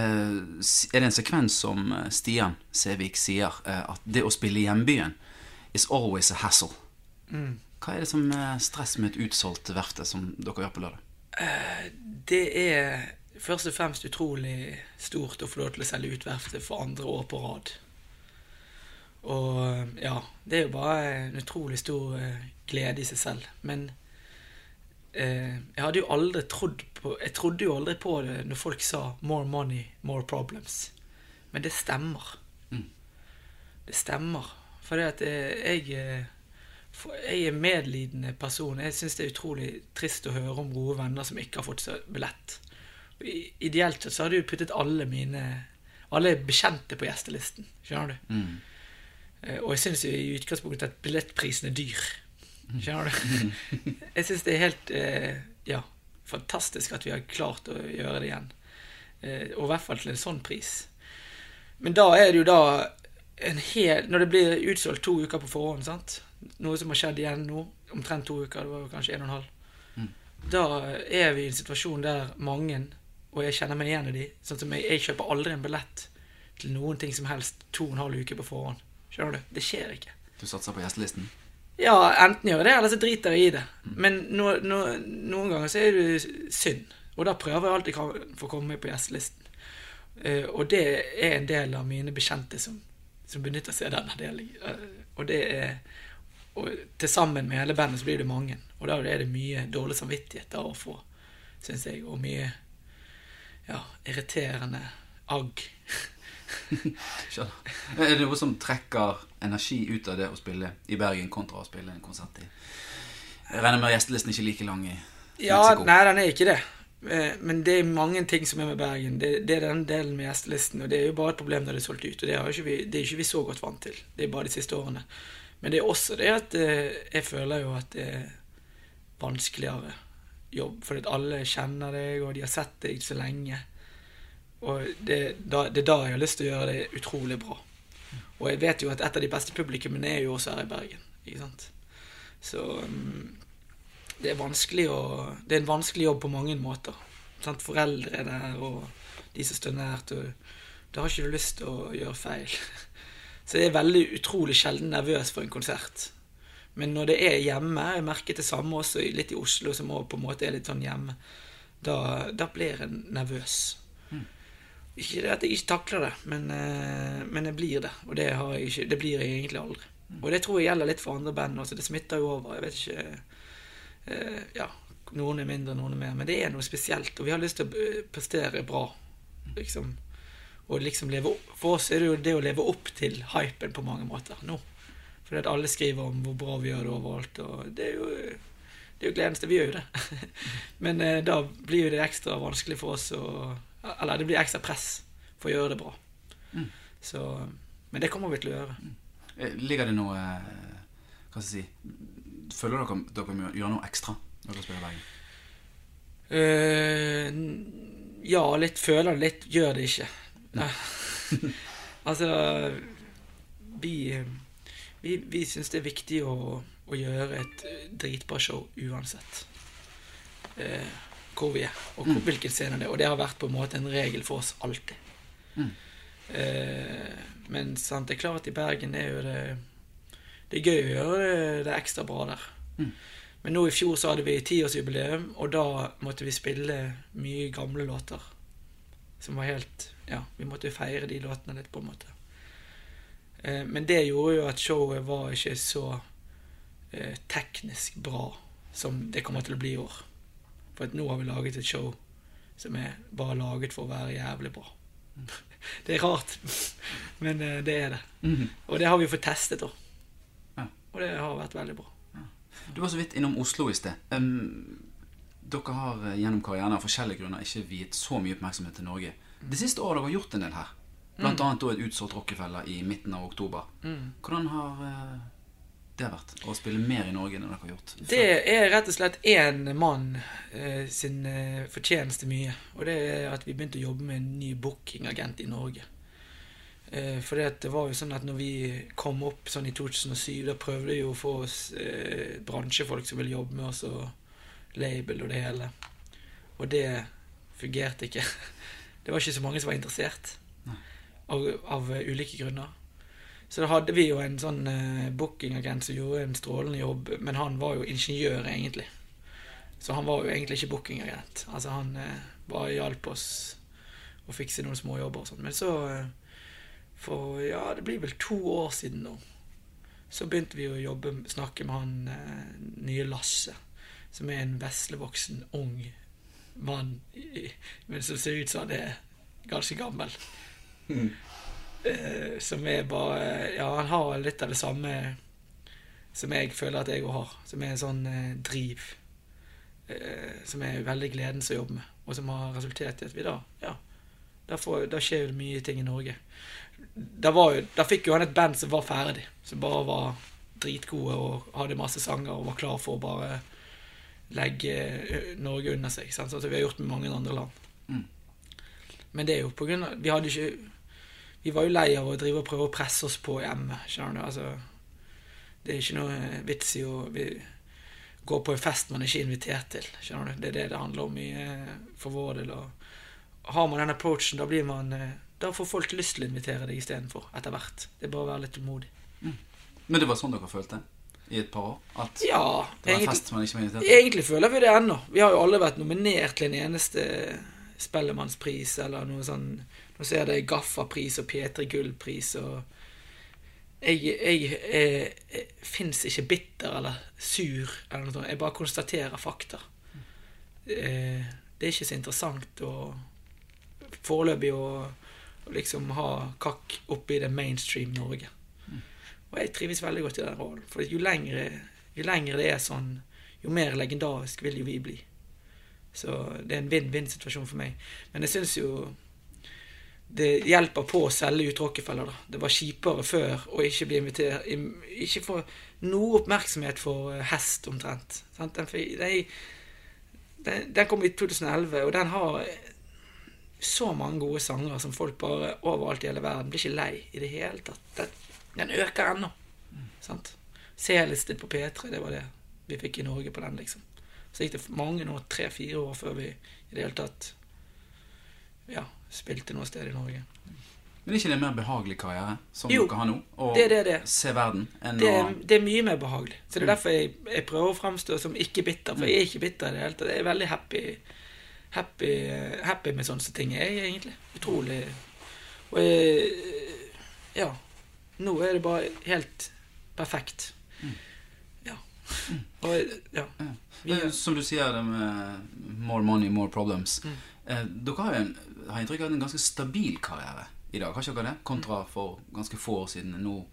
er det en sekvens som eh, Stian Sevik sier eh, at det å spille i hjembyen is always a hassle. Hva er det som er stress med et utsolgt verfte som dere gjør på lørdag? Det er først og fremst utrolig stort å få lov til å selge ut verftet for andre år på rad. Og ja, det er jo bare en utrolig stor eh, glede i seg selv. Men eh, jeg hadde jo aldri trodd på Jeg trodde jo aldri på det når folk sa 'more money, more problems'. Men det stemmer. Det stemmer. For det at eh, jeg eh, jeg er en medlidende person. Jeg syns det er utrolig trist å høre om gode venner som ikke har fått seg billett. I- Ideelt sett så hadde jeg puttet alle mine Alle bekjente på gjestelisten. Skjønner du? Mm. Og jeg syns i utgangspunktet at billettprisen er dyr. Skjønner du? Jeg syns det er helt eh, ja, fantastisk at vi har klart å gjøre det igjen. Eh, Og i hvert fall til en sånn pris. Men da er det jo da en hel Når det blir utsolgt to uker på forhånd, sant? noe som har skjedd igjen nå, omtrent to uker, det var kanskje en og en halv, da er vi i en situasjon der mange, og jeg kjenner meg igjen i de, sånn som jeg, jeg kjøper aldri en billett til noen ting som helst to og en halv uke på forhånd. Skjønner du? Det skjer ikke. Du satser på gjestelisten? Ja, enten gjør jeg det, eller så driter jeg i det. Men no, no, noen ganger så er det synd. Og da prøver jeg alltid å få komme meg på gjestelisten. Uh, og det er en del av mine bekjente som, som benytter seg av denne delen. Uh, og det er Og til sammen med hele bandet så blir det mange. Og da er det mye dårlig samvittighet da å få, syns jeg. Og mye ja, irriterende agg. Skjønner. Er det noe som trekker energi ut av det å spille i Bergen kontra å spille en konsert i Jeg regner med gjestelisten ikke er like lang i Ja, Mexico. nei, den er ikke det. Eh, Men det er mange ting som er med Bergen. Det, det er den delen med gjestelisten. Og det er jo bare et problem når det er solgt ut. Og det, ikke vi, det er ikke vi så godt vant til. Det er bare de siste årene. Men det er også det at eh, jeg føler jo at det er vanskeligere jobb. Fordi alle kjenner deg, og de har sett deg så lenge. Og det, da, det er da jeg har lyst til å gjøre det utrolig bra. Og jeg vet jo at et av de beste publikummene er jo også her i Bergen. Ikke sant? Så mm, det er å Det er en vanskelig jobb på mange måter. Sant? Foreldre er der, og de som står nært. Og da har ikke du lyst til å gjøre feil. Så jeg er veldig utrolig sjelden nervøs for en konsert. Men når det er hjemme, jeg merket det samme også litt i Oslo, som også på en måte er litt sånn hjemme, da, da blir jeg nervøs. Ikke det at jeg ikke takler det, men, eh, men jeg blir det. Og det, har jeg ikke, det blir jeg egentlig aldri. Og det tror jeg gjelder litt for andre band også. Det smitter jo over. Jeg vet ikke eh, Ja, noen er mindre, noen er mer. Men det er noe spesielt. Og vi har lyst til å eh, prestere bra. Liksom. Og liksom leve opp For oss er det jo det å leve opp til hypen på mange måter nå. Fordi at alle skriver om hvor bra vi gjør det overalt. Og det er jo det er jo gledens. Vi gjør jo det. Men eh, da blir jo det ekstra vanskelig for oss å Eller det blir ekstra press for å gjøre det bra. Så Men det kommer vi til å gjøre. Eh, Ligger det noe eh, Hva skal jeg si Føler dere dere må gjøre noe ekstra når dere spiller Bergen? Uh, ja, litt føler det, litt gjør det ikke. Altså Vi, vi, vi syns det er viktig å, å gjøre et dritbra show uansett eh, hvor vi er, og hvor, hvilken scene det er. Og det har vært på en måte en regel for oss alltid. Eh, men sant, det er klart i Bergen er jo det Det er gøy å gjøre det, det ekstra bra der. Men nå i fjor så hadde vi tiårsjubileum, og da måtte vi spille mye gamle låter. Som var helt Ja, vi måtte feire de låtene litt, på en måte. Eh, men det gjorde jo at showet var ikke så eh, teknisk bra som det kommer til å bli i år. For at nå har vi laget et show som er bare laget for å være jævlig bra. Det er rart, men eh, det er det. Mhm. Og det har vi fått testet, da. Ja. Og det har vært veldig bra. Du var så vidt innom Oslo i sted. Um, dere har eh, gjennom karrieren av forskjellige grunner ikke viet så mye oppmerksomhet til Norge. Det siste året har dere gjort en del her. Blant Mm. et utsolgt Rockefeller i midten av oktober. Hvordan har det vært å spille mer i Norge enn dere har gjort? før? Det er rett og slett én mann eh, sin eh, fortjeneste mye. Og det er at vi begynte å jobbe med en ny bookingagent i Norge. Eh, for det var jo sånn at når vi kom opp sånn i 2007, da prøvde vi jo å få oss eh, bransjefolk som ville jobbe med oss, og label og det hele. Og det fungerte ikke. Det var ikke så mange som var interessert. Av, av ulike grunner. Så da hadde vi jo en sånn uh, bookingagent som gjorde en strålende jobb, men han var jo ingeniør, egentlig. Så han var jo egentlig ikke bookingagent. Altså han uh, bare hjalp oss å fikse noen småjobber og sånn. Men så, uh, for ja, det blir vel to år siden nå, så begynte vi å jobbe, snakke med han uh, nye Lasse, som er en veslevoksen, ung mann, men som ser ut som han er ganske gammel. Eh, som er bare Ja, han har litt av det samme som jeg føler at jeg òg har. Som er en sånn eh, driv. Eh, som er veldig gledens å jobbe med, og som har resultert i at vi da Ja, da, skjer jo det mye ting i Norge. Da, var jo, da fikk jo han et band som var ferdig, som bare var dritgode og hadde masse sanger og var klar for å bare legge eh, Norge under seg. Sant? Sånn som vi har gjort med mange andre land. Mm. Men det er jo på grunn av Vi hadde ikke Vi var jo lei av å drive og prøve å presse oss på hjemme. Skjønner du? Altså, det er ikke noe vits i å vi, gå på en fest man er ikke er invitert til. Skjønner du? Det er det det handler om i, for vår del. Og har man den approachen, da blir man eh, Da får folk lyst til å invitere deg istedenfor, etter hvert. Det er bare å være litt tålmodig. Men det var sånn dere følte i et par år? At Ja, det var en egentlig, fest man ikke var invitert til? egentlig føler vi det ennå. Vi har jo alle vært nominert til en eneste Spellemannspris eller noe sånn Nå ser jeg det Gaffapris og P3 Gullpris og Jeg, jeg, jeg, jeg fins ikke bitter eller sur eller noe sånt. Jeg bare konstaterer fakta. Eh, Det er ikke så interessant å foreløpig å liksom ha kakk oppi det mainstream Norge. Og jeg trives veldig godt i den rollen. For jo lengre, jo lengre det er sånn, jo mer legendarisk vil jo vi bli. Så det er en vinn-vinn-situasjon for meg. Men jeg syns jo det hjelper på å selge ut Rockefeller. da. Det var kjipere før å ikke bli invitert Ikke få noe oppmerksomhet for eh, hest, omtrent. Sant? Den, den, den, kom i 2011, og den har så mange gode sanger som folk bare overalt i hele verden blir ikke lei i det hele tatt. Den, den øker ennå. Sant? C-listet på P3, det var det vi fikk i Norge på den, liksom. Så gikk det mange år, tre-fire år før vi i det hele tatt ja, spilte noe sted i Norge. Men er ikke det en mer behagelig karriere som Jo, dere har nå? Å det det det. se verden Det, å det er mye mer behagelig. Så det er derfor jeg, jeg prøver å fremstå som ikke bitter. For jeg er ikke bitter i det hele tatt. Jeg er veldig happy, happy, happy med sånne ting. Jeg er egentlig utrolig Og jeg, ja. Nå er det bare helt perfekt. Ja. Og ja. Vi, Som du sier det med more money, more problems. Mm. Eh, dere har jo en, har inntrykk av en ganske stabil karriere i dag, har ikke dere det? Kontra Mm. for ganske få år siden. Nå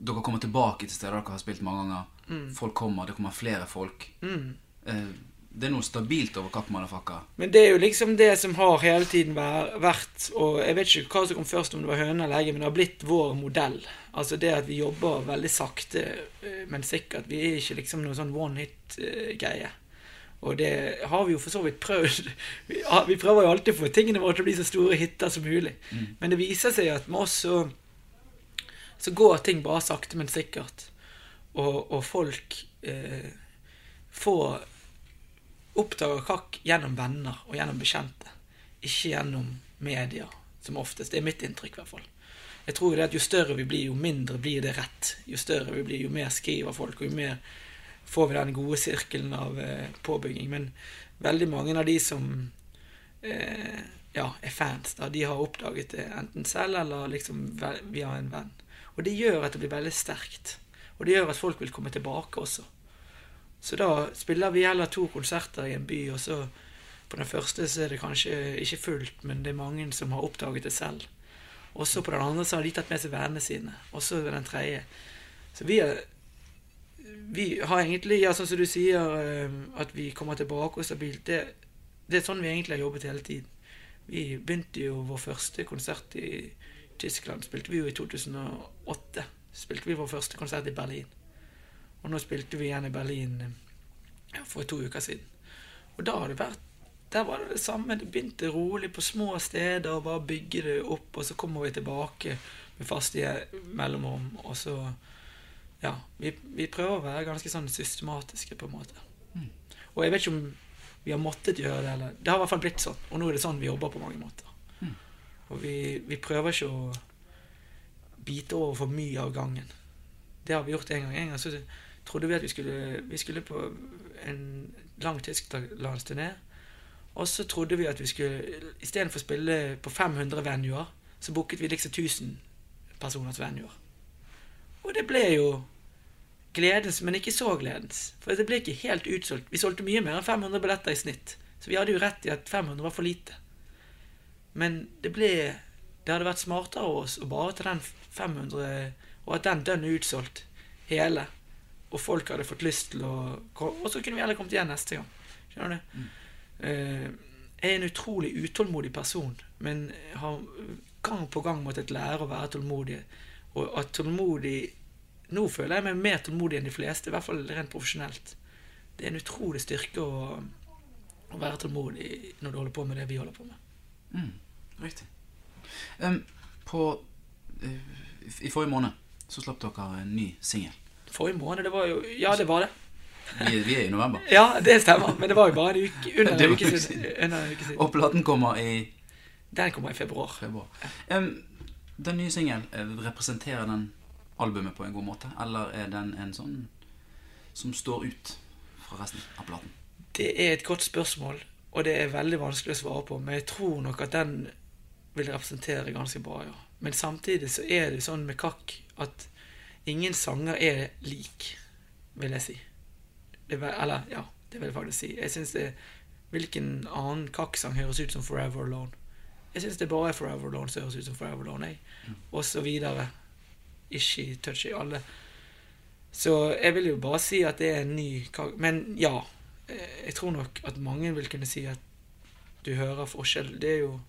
Dere kommer tilbake til steder dere har spilt mange ganger. Mm. Folk kommer, det kommer flere folk. Eh, det er noe stabilt over Kapp Motherfucker. Men det er jo liksom det som har hele tiden vært Og jeg vet ikke hva som kom først, om det var høne eller egget, men det har blitt vår modell. Altså det at vi jobber veldig sakte, eh, men sikkert. Vi er ikke liksom noe sånn one hit-greie. Og det har vi jo for så vidt prøvd. Vi, prøver jo alltid å få tingene våre til å bli så store hiter som mulig. Men det viser seg at med oss så, så går ting bare sakte, men sikkert. Og, og folk eh, får oppdager kakk gjennom venner og gjennom bekjente. Ikke gjennom media, som oftest. Det er mitt inntrykk, i hvert fall. Jeg tror det at Jo større vi blir, jo mindre blir det rett. Jo større vi blir, jo mer skriver folk, og jo mer får vi den gode sirkelen av eh, påbygging. Men veldig mange av de som eh, ja, er fans. da, De har oppdaget det enten selv eller liksom via en venn. Og det gjør at det blir veldig sterkt. Og det gjør at folk vil komme tilbake også. Så da spiller vi heller to konserter i en by, og så på den første så er det kanskje ikke fullt, men det er mange som har oppdaget det selv. Og så på den andre så har de tatt med seg vennene sine. Og så den tredje. Så vi er vi har egentlig, ja, sånn som du sier, eh, at vi kommer tilbake og stabilt. Det, det er sånn vi egentlig har jobbet hele tiden. Vi begynte jo vår første konsert i Tyskland. Spilte vi jo i 2008. Spilte vi vår første konsert i Berlin. Og nå spilte vi igjen i Berlin eh, ja, for to uker siden. Og da har det vært Der var det det samme. Det begynte rolig på små steder, og bare bygge det opp, og så kommer vi tilbake med faste mellomrom, og så Ja. Vi, vi prøver å være ganske sånn systematiske, på en måte. Og jeg vet ikke om vi har måttet gjøre det, eller Det har i hvert fall blitt sånn. Og nå er det sånn vi jobber på mange måter. Og vi, vi prøver ikke å bite over for mye av gangen. Det har vi gjort en gang. En gang så trodde vi at vi skulle, vi skulle på en lang tysklandsturné. Og så trodde vi at vi skulle istedenfor å spille på 500 venuer, så booket vi liksom 1000 personers venuer. Og det ble jo gledens, men ikke så gledens. For det ble ikke helt utsolgt. Vi solgte mye mer enn 500 billetter i snitt. Så vi hadde jo rett i at 500 var for lite. Men det ble Det hadde vært smartere av oss å bare ta den 500, og at den dønn er utsolgt hele. Og folk hadde fått lyst til å Og så kunne vi heller kommet igjen neste gang. Skjønner du? Eh, jeg er en utrolig utålmodig person, men har gang på gang måttet lære å være tålmodig. Og at tålmodig Nå føler jeg meg mer tålmodig enn de fleste, i hvert fall rent profesjonelt. Det er en utrolig styrke å, å være tålmodig når du holder på med det vi holder på med. Mm, riktig. Um, på uh, I i forrige måned så slapp dere en ny singel. Forrige måned, det var jo Ja, det var det. Vi, vi er i november. Ja, det stemmer. Men det var jo bare en uke under en uke siden. siden. Under en uke siden. Og platen kommer i Den kommer i februar. februar. Um, den nye singelen, eh, representerer den albumet på en god måte? Eller er den en sånn som står ut fra resten av platen? Det er et godt spørsmål, og det er veldig vanskelig å svare på. Men jeg tror nok at den vil representere ganske bra, ja. Men samtidig så er det sånn med kakk at ingen sanger er lik, vil jeg si. Det vil, eller, ja, det vil jeg faktisk si. Jeg synes det Hvilken annen kakksang høres ut som Forever Alone? Jeg syns det bare er Forever Alone som høres ut som Forever Alone, jeg. Og så videre. Ikke touch i alle. Så jeg vil jo bare si at det er en ny kak... Men ja. eh, Jeg tror nok at mange vil kunne si at du hører forskjell. Det er jo,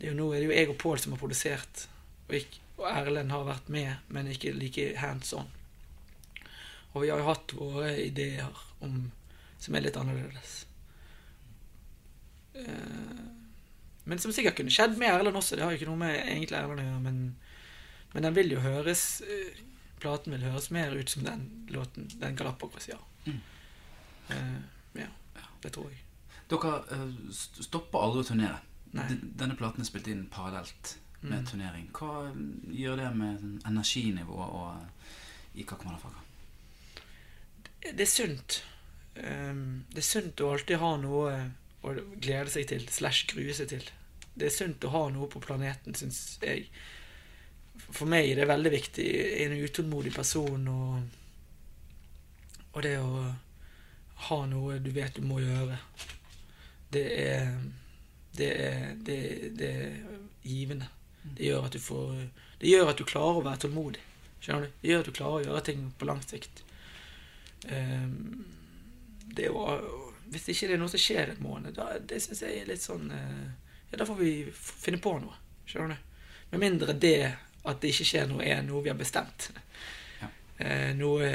det er jo Nå er det jo jeg og Pål som har produsert, og, ikke, og Erlend har vært med, men ikke like hands on. Og vi har jo hatt våre ideer om, som er litt annerledes. Eh, Men som sikkert kunne skjedd med Erlend også. Det har jo ikke noe med egentlig Erlend å gjøre, men, men den vil jo høres eh, Platen vil høres mer ut som den låten, den Galapagos, ja. Eh, ja, det tror jeg. Dere stopper aldri å turnere. Denne platen er spilt inn parallelt med Mm. turnering. Hva mm, gjør det med energinivået energinivå og i Motherfucker? Det er sunt. Um, det er sunt å alltid ha noe å glede seg til, slash grue seg til. Det er sunt å ha noe på planeten, syns jeg. For meg er det veldig viktig. Jeg er en utålmodig person, og, og det å ha noe du vet du må gjøre, det er Det er, det, det er givende. Det gjør at du får Det gjør at du klarer å være tålmodig. Skjønner du? Det gjør at du klarer å gjøre ting på lang sikt. Um, det å, hvis ikke det er noe som skjer en måned, da, det syns jeg er litt sånn eh, Ja, da får vi finne på noe. Skjønner du? Med mindre det at det ikke skjer noe, er noe vi har bestemt. Ja. Eh, noe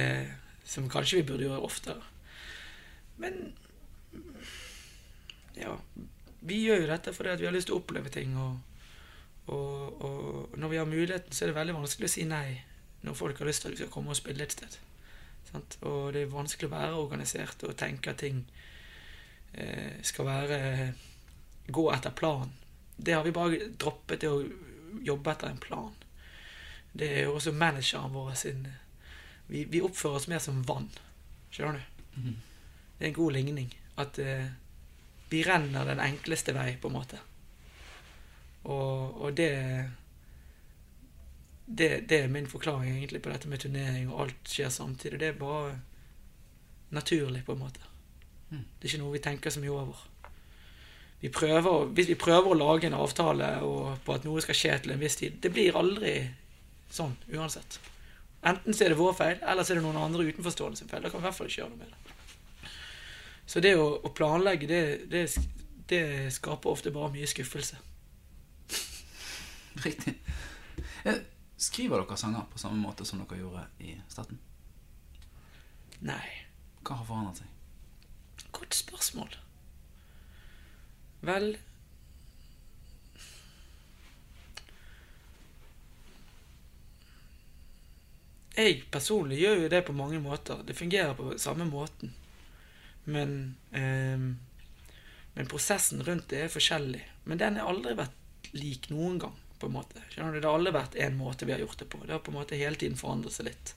som kanskje vi burde gjøre oftere. Men ja, vi gjør jo dette fordi vi har lyst til å oppleve ting. Og, og, og når vi har muligheten, så er det veldig vanskelig å si nei når folk har lyst til at vi skal komme og spille et sted. Sant? Og det er vanskelig å være organisert og tenke at ting eh, skal være gå etter planen. Det har vi bare droppet, det å jobbe etter en plan. Det er jo også manageren vår sin vi, vi oppfører oss mer som vann. Skjønner du? Det er en god ligning. At eh, vi renner den enkleste vei, på en måte. Og, og det, det Det er min forklaring egentlig på dette med turnering, og alt skjer samtidig. Det er bare naturlig, på en måte. Det er ikke noe vi tenker så mye over. Vi prøver, hvis vi prøver å lage en avtale på at noe skal skje til en viss tid Det blir aldri sånn uansett. Enten så er det vår feil, eller så er det noen andre utenforstående sin feil. Da kan vi i hvert fall ikke gjøre noe med det. Så det å, å planlegge, det, det, det skaper ofte bare mye skuffelse. Riktig. Eh, Skriver dere sanger på samme måte som dere gjorde i starten? Nei. Hva har forandret seg? Godt spørsmål. Vel Jeg personlig gjør jo det på mange måter. Det fungerer på samme måten. Men eh, Men prosessen rundt det er forskjellig. Men den har aldri vært lik noen gang, på en måte. Skjønner du? Det har aldri vært én måte vi har gjort det på. Det har på en måte hele tiden forandret seg litt.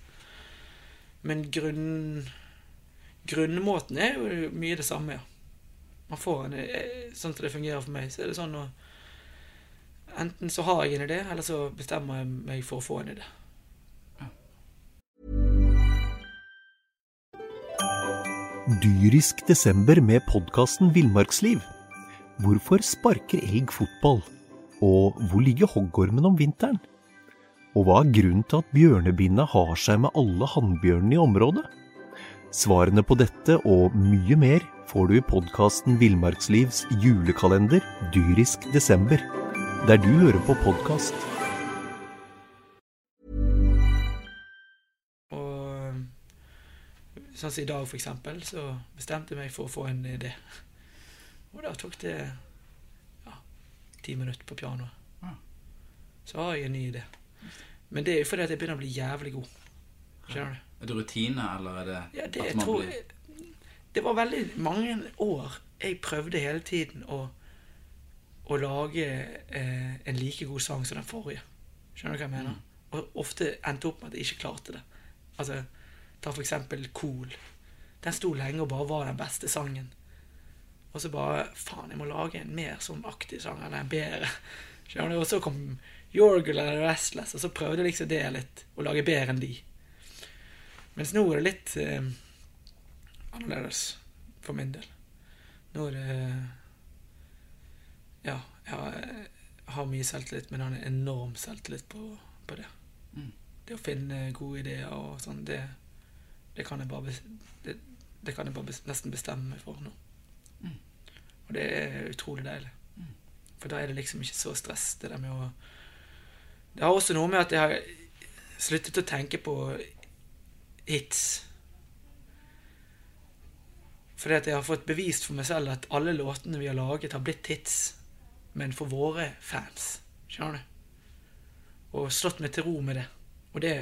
Men grunn grunnmåten er jo mye det samme, ja. Man får en eh, Sånn som det fungerer for meg, så er det sånn å Enten så har jeg en idé, eller så bestemmer jeg meg for å få en idé. Dyrisk desember med podkasten Villmarksliv. Hvorfor sparker elg fotball? Og hvor ligger hoggormen om vinteren? Og hva er grunnen til at bjørnebinna har seg med alle hannbjørnene i området? Svarene på dette og mye mer får du i podkasten Villmarkslivs julekalender Dyrisk desember, der du hører på podkast. Sånn som i dag, eksempel, så bestemte jeg meg for å få en idé. Og da tok det ti minutter på pianoet. Så har jeg en ny idé. Men det er jo fordi at jeg begynner å bli jævlig god. Skjønner du? Er det rutine, eller er det, Ja, det at man tror blir Det var veldig mange år jeg prøvde hele tiden å, å lage eh, en like god sang som den forrige. Skjønner du hva jeg mener? Og ofte endte opp med at jeg ikke klarte det. Altså, ta for eksempel Cool. Den sto lenge og bare var den beste sangen. Og så bare Faen, jeg må lage en mer sånn aktig sang, eller en bedre. Skjønner du? Og så kom Yorgul eller Restless, og så prøvde jeg liksom det litt. Å lage bedre enn de. Mens nå er det litt eh, annerledes for min del. Nå er det Ja, jeg har mye selvtillit, men jeg har en enorm selvtillit på, på det. Det å finne gode ideer og sånn, det, det kan jeg bare det, det kan jeg bare nesten bestemme meg for nå. Og det er utrolig deilig. For da er det liksom ikke så stress, det der med å Det har også noe med at jeg har sluttet å tenke på hits. Fordi at jeg har fått bevist for meg selv at alle låtene vi har laget, har blitt hits. Men for våre fans. Skjønner du? Og slått meg til ro med det. Og det,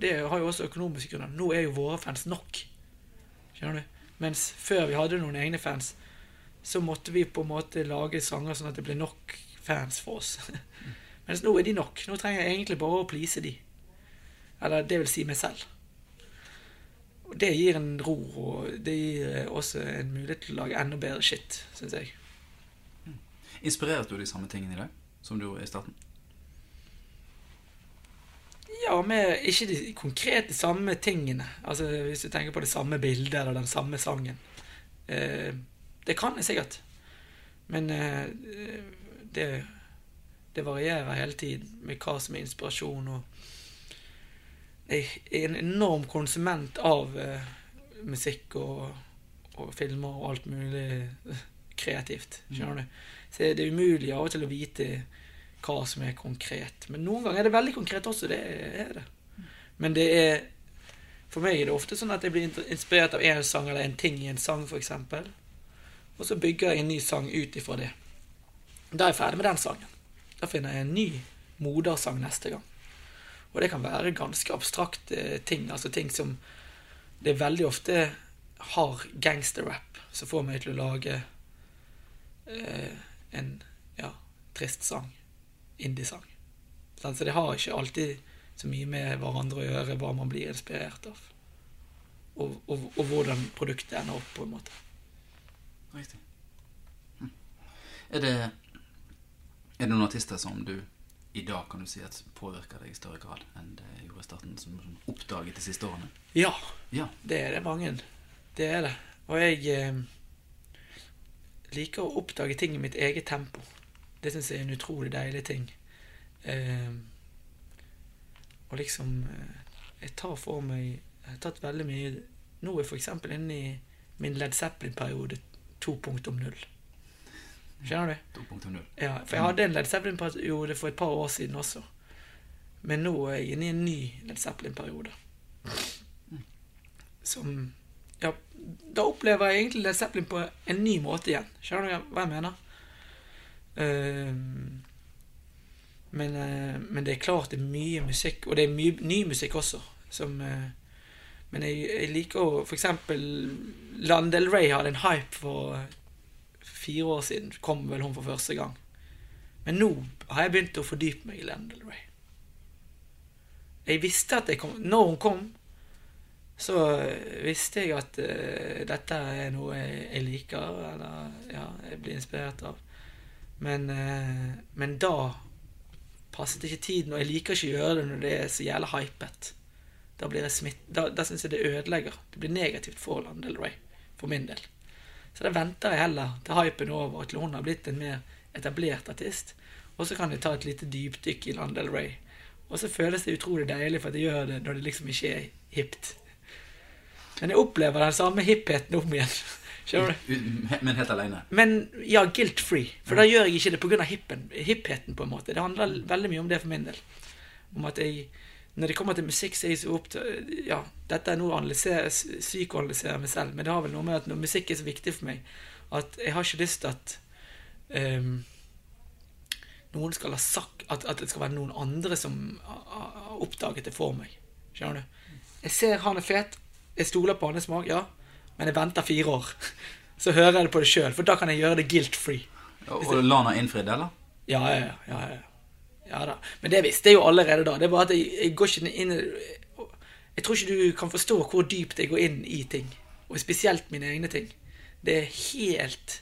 det har jo også økonomiske grunner. Nå er jo våre fans nok. Skjønner du? Mens før vi hadde noen egne fans, så måtte vi på en måte lage sanger sånn at det ble nok fans for oss. Mens nå er de nok. Nå trenger jeg egentlig bare å please de. Eller det vil si meg selv. Og det gir en ro, og det gir eh, også en mulighet til å lage enda bedre shit, syns jeg. Inspirerte du de samme tingene i dag som du gjorde i starten? Ja, med ikke de konkrete samme tingene. Altså Hvis du tenker på det samme bildet eller den samme sangen. Eh, det kan jeg sikkert. Men eh, det, det varierer hele tiden med hva som er inspirasjon. Og jeg er en enorm konsument av eh, musikk og, og filmer og alt mulig kreativt. Skjønner du? Så det er umulig av og til å vite hva som er konkret. Men noen ganger er det veldig konkret også. Det er det. Men det er For meg er det ofte sånn at jeg blir inspirert av én sang eller en ting i en sang, f.eks. Og så bygger jeg en ny sang ut ifra det. Da er jeg ferdig med den sangen. Da finner jeg en ny modersang neste gang. Og det kan være ganske abstrakte ting. Altså ting som Det er veldig ofte hard gangsterrap som får meg til å lage eh, en ja, trist sang. Indiesang. Så det har ikke alltid så mye med hverandre å gjøre hva man blir inspirert av. Og, og, og hvordan produktet ender opp, på en måte. Riktig. Hm. Er det Er det noen artister som du i dag kan du si at påvirker deg i større grad enn det gjorde i starten, som du oppdaget de siste årene? Ja, Ja. det er det mange. Det er det. Og jeg eh, liker å oppdage ting i mitt eget tempo. Det syns jeg er en utrolig deilig ting. Eh, og liksom eh, Jeg tar for meg Jeg har tatt veldig mye Nå er eksempel inne i min Led Zeppelin-periode 2.0. Skjønner du? 2.0. Ja, for jeg hadde en Led Zeppelin-periode for et par år siden også. Men nå er jeg inne i en ny Led Zeppelin-periode. Som Ja, da opplever jeg egentlig Led Zeppelin på en ny måte igjen. Skjønner du hva jeg mener? Ehm, men, eh, men det er klart det er mye musikk, og det er mye ny musikk også, som eh, Men jeg, jeg liker å For eksempel Landel Ray hadde en hype for fire år siden. Kom vel hun for første gang. Men nå har jeg begynt å fordype meg i Landel Ray. Jeg visste at jeg kom Når hun kom, så visste jeg at uh, dette er noe jeg, jeg liker, eller ja, jeg blir inspirert av. Men, uh, men da passet ikke tiden, og jeg liker ikke å gjøre det når det er så jævla hypet. Da blir jeg smitt... Da, da syns jeg det ødelegger. Det blir negativt for Lana Del Rey, for min del. Så da venter jeg heller til hypen er over, til hun har blitt en mer etablert artist. Og så kan jeg ta et lite dypdykk i Lana Del Rey. Og så føles det utrolig deilig for at jeg gjør det når det liksom ikke er hipt. Men jeg opplever den samme hippheten om igjen. Skjønner du? Men helt alene. Men ja, guilt-free. For da gjør jeg ikke det pga. hippheten, på en måte. Det handler veldig mye om det for min del. Om at jeg Når det kommer til musikk, så er jeg så opptatt Ja, dette er noe å analysere, psykoanalysere meg selv, men det har vel noe med at når musikk er så viktig for meg, at jeg har ikke lyst til at um, noen skal ha sagt at, at det skal være noen andre som har- oppdaget det for meg. Skjønner du? Jeg ser han er fet, jeg stoler på hans smak, ja, men jeg venter fire år. Så hører jeg det på det sjøl, for da kan jeg gjøre det guilt-free. Og, og Lana innfridd, eller? Ja, ja, ja, ja, ja. Ja da. Men det visste jeg jo allerede da. Det er bare at jeg, jeg går ikke inn Jeg tror ikke du kan forstå hvor dypt jeg går inn i ting. Og spesielt mine egne ting. Det er helt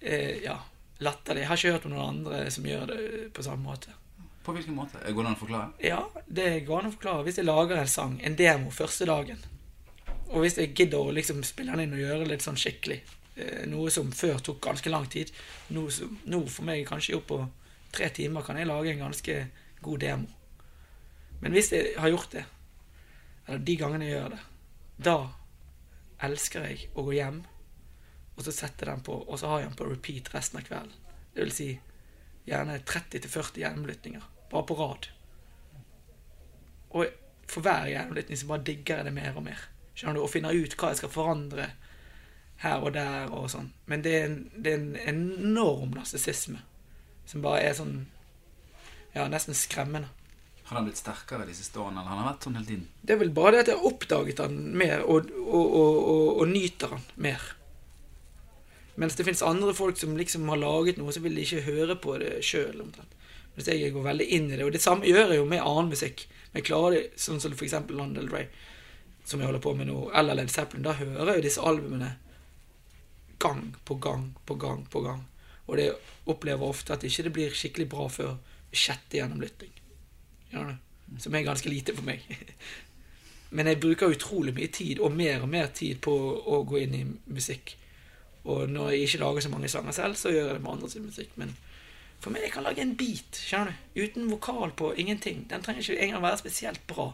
eh, Ja, latterlig. Jeg har ikke hørt om noen andre som gjør det på samme måte. På hvilken måte? Går det an å forklare? Ja, det går an å forklare. Hvis jeg lager en sang, en demo, første dagen, og hvis jeg gidder å liksom spille den inn og gjøre det litt sånn skikkelig, eh, noe som før tok ganske lang tid, noe som- nå for meg kanskje opp på tre timer kan jeg lage en ganske god demo. Men hvis jeg har gjort det, eller de gangene jeg gjør det, da elsker jeg å gå hjem, og så sette den på, og så har jeg den på repeat resten av kvelden. Det vil si gjerne 30-40 gjennomlytninger, bare på rad. Og for hver gjennomlytning så bare digger jeg det mer og mer. Skjønner du? Og finner ut hva jeg skal forandre her og der og sånn. Men det er en, det er en enorm narsissisme som bare er sånn Ja, nesten skremmende. Har han blitt sterkere de siste årene, eller har den vært sånn hele tiden? Det er vel bare det at jeg har oppdaget han mer, og, og, og, og, nyter han mer. Mens det finnes andre folk som liksom har laget noe, så vil de ikke høre på det sjøl. Mens jeg går veldig inn i det. Og det samme gjør jeg jo med annen musikk. Men jeg klarer det, sånn som eksempel Lana Del Rey, som jeg holder på med nå, eller Led Zeppelin. Da hører jeg jo disse albumene gang på gang på gang på gang. Og det opplever ofte at ikke det blir skikkelig bra før sjette gjennomlytting. Det? Som er ganske lite for meg. Men jeg bruker utrolig mye tid, og mer og mer tid, på å gå inn i musikk. Og når jeg ikke lager så mange sanger selv, så gjør jeg det med andre sin musikk. Men for meg jeg kan lage en beat, skjønner du. Uten vokal på, ingenting. Den trenger ikke engang være spesielt bra.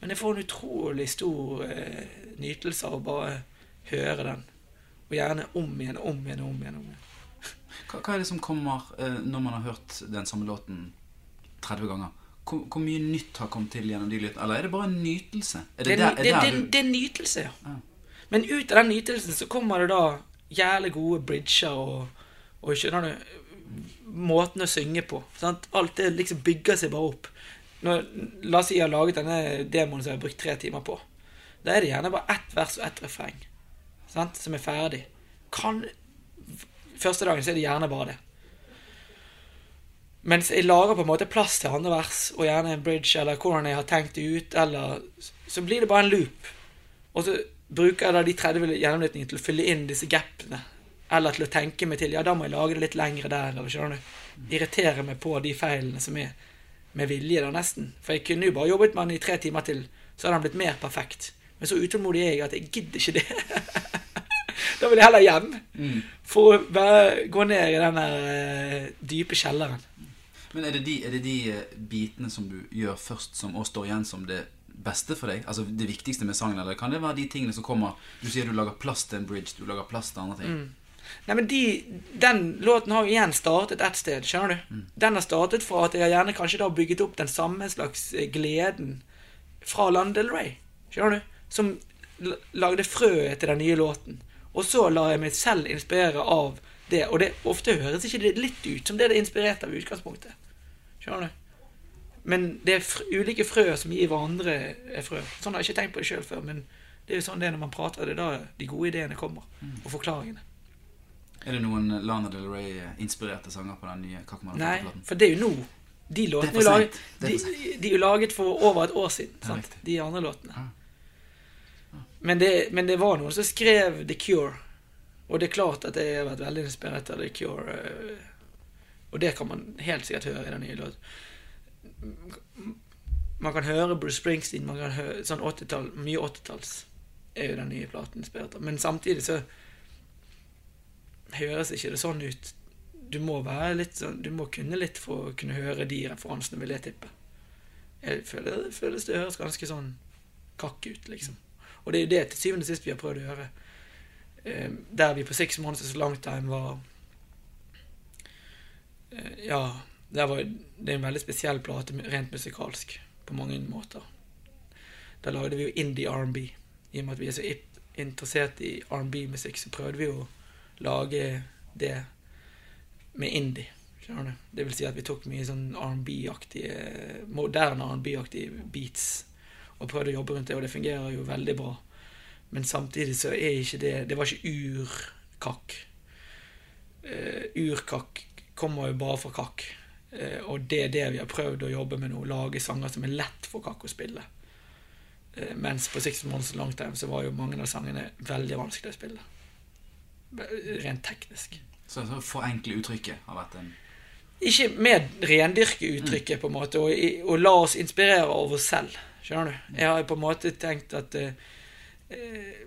Men jeg får en utrolig stor eh, nytelse av å bare høre den. Og gjerne om igjen, om igjen, om igjen. om igjen. Hva, hva er det som kommer eh, når man har hørt den samme låten 30 ganger? Hvor, hvor mye nytt har kommet til gjennom de lydene? Eller er det bare en nytelse? Er Det det, er, der, er det, det, det er nytelse, nytelse, ja. Men ut av den nytelsen så kommer det da jævlig gode bridger og, og skjønner du, måten å synge på. Sant? Alt det liksom bygger seg bare opp. Når, la oss si jeg har laget denne demoen som jeg har brukt tre timer på. Da er det gjerne bare ett vers og ett refreng sant? som er ferdig. Kan, første dagen så er det gjerne bare det. Mens jeg lager på en måte plass til andre vers, og gjerne en bridge, eller hvordan jeg har tenkt det ut, eller så blir det bare en loop. Og så bruker jeg da de 30 gjennomlytningene til å fylle inn disse gapene. Eller til å tenke meg til Ja, da må jeg lage det litt lengre der, eller skjønner du. Irritere meg på de feilene som er med vilje, da, nesten. For jeg kunne jo bare jobbet med den i tre timer til, så hadde den blitt mer perfekt. Men så utålmodig er jeg at jeg gidder ikke det. da vil jeg heller hjem. For å bare gå ned i den der eh, dype kjelleren. Men er det, de, er det de eh, bitene som du gjør først, som også står igjen som det beste for deg? Altså det viktigste med sangen, eller kan det være de tingene som kommer Du sier du lager plass til en bridge, du lager plass til andre ting. Nei, men de, Den låten har jo igjen startet et sted, skjønner du. Den har startet fra at jeg gjerne kanskje da bygget opp den samme slags eh, gleden fra Lana Del Rey, skjønner du. Som lagde frøet til den nye låten. Og så lar jeg meg selv inspirere av det. Og det ofte høres ikke det litt ut som det det er inspirert av i utgangspunktet. Skjønner du? Men det er ulike frø som gir hverandre frø. Sånn har jeg ikke tenkt på det sjøl før, men det er jo sånn det er når man prater. Det er da de gode ideene kommer, og forklaringene. Er det noen Lana Del Rey-inspirerte sanger på den nye Nei, Kakkemann-platen? for det er jo nå. De låtene er er laget, de, de er jo laget for over et år siden. Sant? De andre låtene. Men det, men det var noen som skrev The Cure. Og det er klart at jeg har vært veldig inspirert av The Cure. eh, Og det kan man helt sikkert høre i den nye låten. Man kan høre Bruce Springsteen, man kan høre sånn 80-tall, mye 80-talls er jo den nye platen inspirert av. Men samtidig så høres ikke det sånn ut. Du må være litt sånn Du må kunne litt for å kunne høre de referansene, vil jeg tippe. Jeg føler føles det høres ganske sånn kakk ut, liksom. Og det er jo det til syvende og sist vi har prøvd å gjøre. Eh, der vi på Six Months is a Long Time var eh, Ja, der var, det er en veldig spesiell plate rent musikalsk på mange måter. Da lagde vi jo indie R&B. I og med at vi er så interessert i R&B-musikk, så prøvde vi å lage det med indie. Det vil si at vi tok mye sånn R&B-aktige Moderne R&B-aktige beats og prøvde å jobbe rundt det, og det fungerer jo veldig bra. Men samtidig så er ikke det Det var ikke urkakk. Uh, urkakk kommer jo bare fra kakk. Uh, og det er det vi har prøvd å jobbe med nå. Lage sanger som er lett for kakk å spille. Uh, mens på Six Months Long Time så var jo mange av sangene veldig vanskelig å spille. Rent teknisk. Så, så forenkle uttrykket har vært en Ikke med rendyrke uttrykket, på en måte, og, og la oss inspirere av oss selv. Skjønner du? Jeg har på en måte tenkt at eh, eh,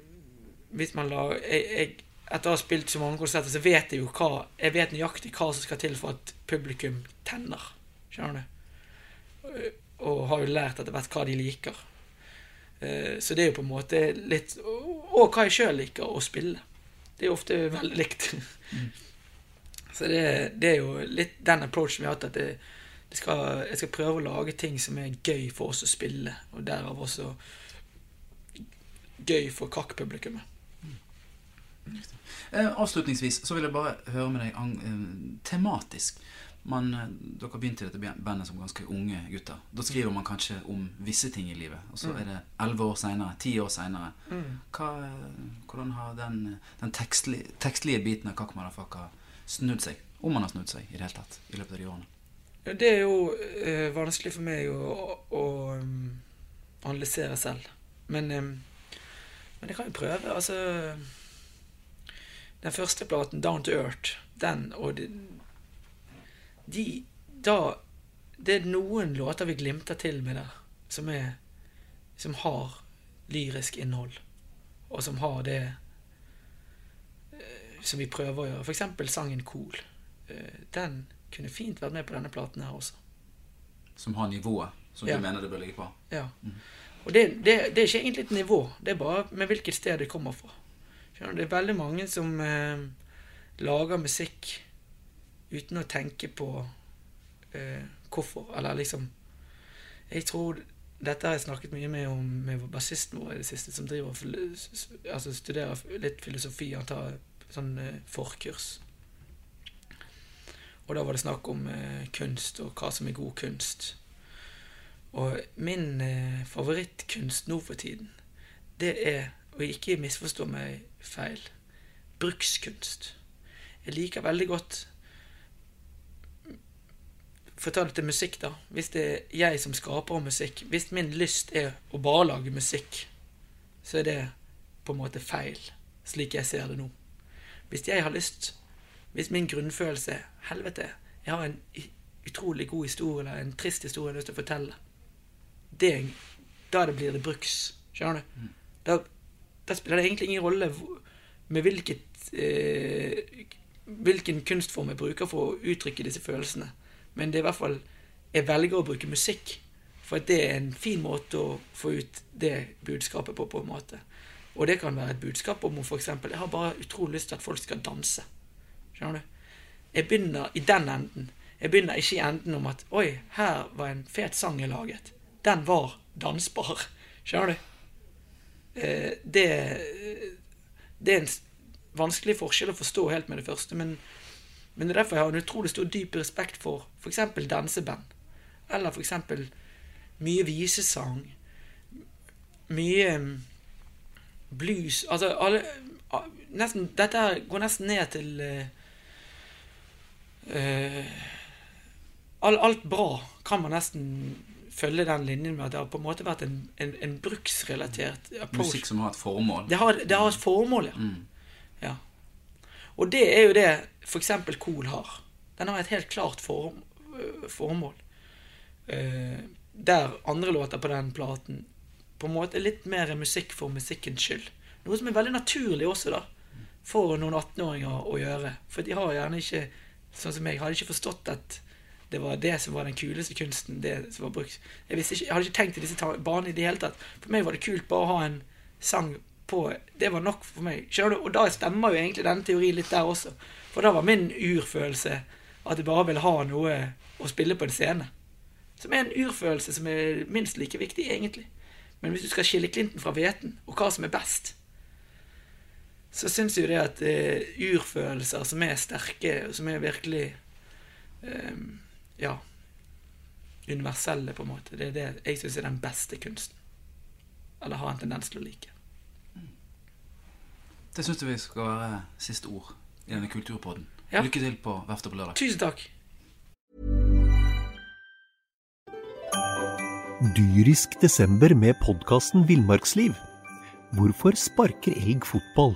hvis man la jeg, jeg, Etter å ha spilt så mange konserter, så vet jeg jo hva Jeg vet nøyaktig hva som skal til for at publikum tenner. Skjønner du? Og har jo lært etter hvert hva de liker. Eh, Så det er jo på en måte litt Og hva jeg sjøl liker å spille. Det er jo ofte veldig likt. Så det, det er jo litt den approachen vi har hatt, at det skal, jeg skal prøve å lage ting som er gøy for oss å spille, og derav også gøy for kakk-publikummet. Eh, avslutningsvis så vil jeg bare høre med deg eh, tematisk. Man, eh, dere begynte i dette bandet som ganske unge gutter. Da skriver man kanskje om visse ting i livet. Og så er det elleve år seinere, ti år seinere. Eh, hvordan har den, den tekstlige, tekstlige biten av Kakk Motherfucker snudd seg? Om man har snudd seg i det hele tatt i løpet av de årene. Det er jo eh, vanskelig for meg å, å å analysere selv. Men, eh, men jeg kan jo prøve. Altså Den første platen, 'Down to Earth', den og de, de Da Det er noen låter vi glimter til med der, som er Som har lyrisk innhold, og som har det eh, som vi prøver å gjøre. For eksempel sangen 'Cool'. Eh, Den kunne fint vært med på denne platen her også. Som har nivået som Ja. du mener det bør ligge på. Ja. Og det, det, det er ikke egentlig et nivå, det er bare med hvilket sted det kommer fra. Det er veldig mange som eh, lager musikk uten å tenke på eh, hvorfor, eller liksom Jeg tror Dette har jeg snakket mye med om med bassisten vår i det siste, som driver altså studerer litt filosofi. Han tar sånn eh, forkurs. Og da var det snakk om eh, kunst, og hva som er god kunst. Og min eh, favorittkunst nå for tiden, det er, og ikke misforstå meg feil, brukskunst. Jeg liker veldig godt For å ta det til musikk, da. Hvis det er jeg som skaper musikk, hvis min lyst er å bare lage musikk, så er det på en måte feil, slik jeg ser det nå. Hvis jeg har lyst Hvis min grunnfølelse er Helvete, jeg har en utrolig god historie eller en trist historie jeg har lyst til å fortelle. Det, da det blir det bruks. Skjønner du? Da, da spiller det egentlig ingen rolle med hvilket eh, hvilken kunstform jeg bruker for å uttrykke disse følelsene. Men det er i hvert fall Jeg velger å bruke musikk, for det er en fin måte å få ut det budskapet på. på en måte. Og det kan være et budskap om f.eks. Jeg har bare utrolig lyst til at folk skal danse. Skjønner du? Jeg begynner i den enden. Jeg begynner ikke i enden om at Oi, her var en fet sang jeg laget. Den var dansbar. Skjønner du? Eh, det, det er en vanskelig forskjell å forstå helt med det første, men, men det er derfor jeg har en utrolig stor dyp respekt for f.eks. danseband. Eller f.eks. mye visesang. Mye mm, blues Altså alle nesten, Dette går nesten ned til eh, all, Alt bra kan man nesten følge den linjen med at det har på en måte vært en, en, en bruksrelatert approach. Musikk som har et formål. Det har, det har et formål, ja. ja. Og det er jo det f.eks. KOL har. Den har et helt klart form, øh, formål. Eh, der andre låter på den platen på en måte litt mer musikk for musikkens skyld. Noe som er veldig naturlig også, da. For noen 18-åringer å gjøre. For de har gjerne ikke, sånn som jeg hadde ikke forstått at det var det som var den kuleste kunsten. det som var brukt. Jeg, ikke, jeg hadde ikke tenkt i disse banene i det hele tatt. For meg var det kult bare å ha en sang på Det var nok for meg. Skjønner du? Og da stemmer jo egentlig denne teorien litt der også. For da var min urfølelse at jeg bare ville ha noe å spille på en scene. Som er en urfølelse som er minst like viktig, egentlig. Men hvis du skal skille klinten fra hveten, og hva som er best, så syns jo det at eh, urfølelser som er sterke, og som er virkelig eh, Ja universelle, på en måte, det er det jeg syns er den beste kunsten. Eller har en tendens til å like. Det syns jeg vi skal være siste ord i denne kulturpodden. Ja. Lykke til på Verftet på lørdag. Tusen takk. Dyrisk desember med podkasten Villmarksliv. Hvorfor sparker elg fotball?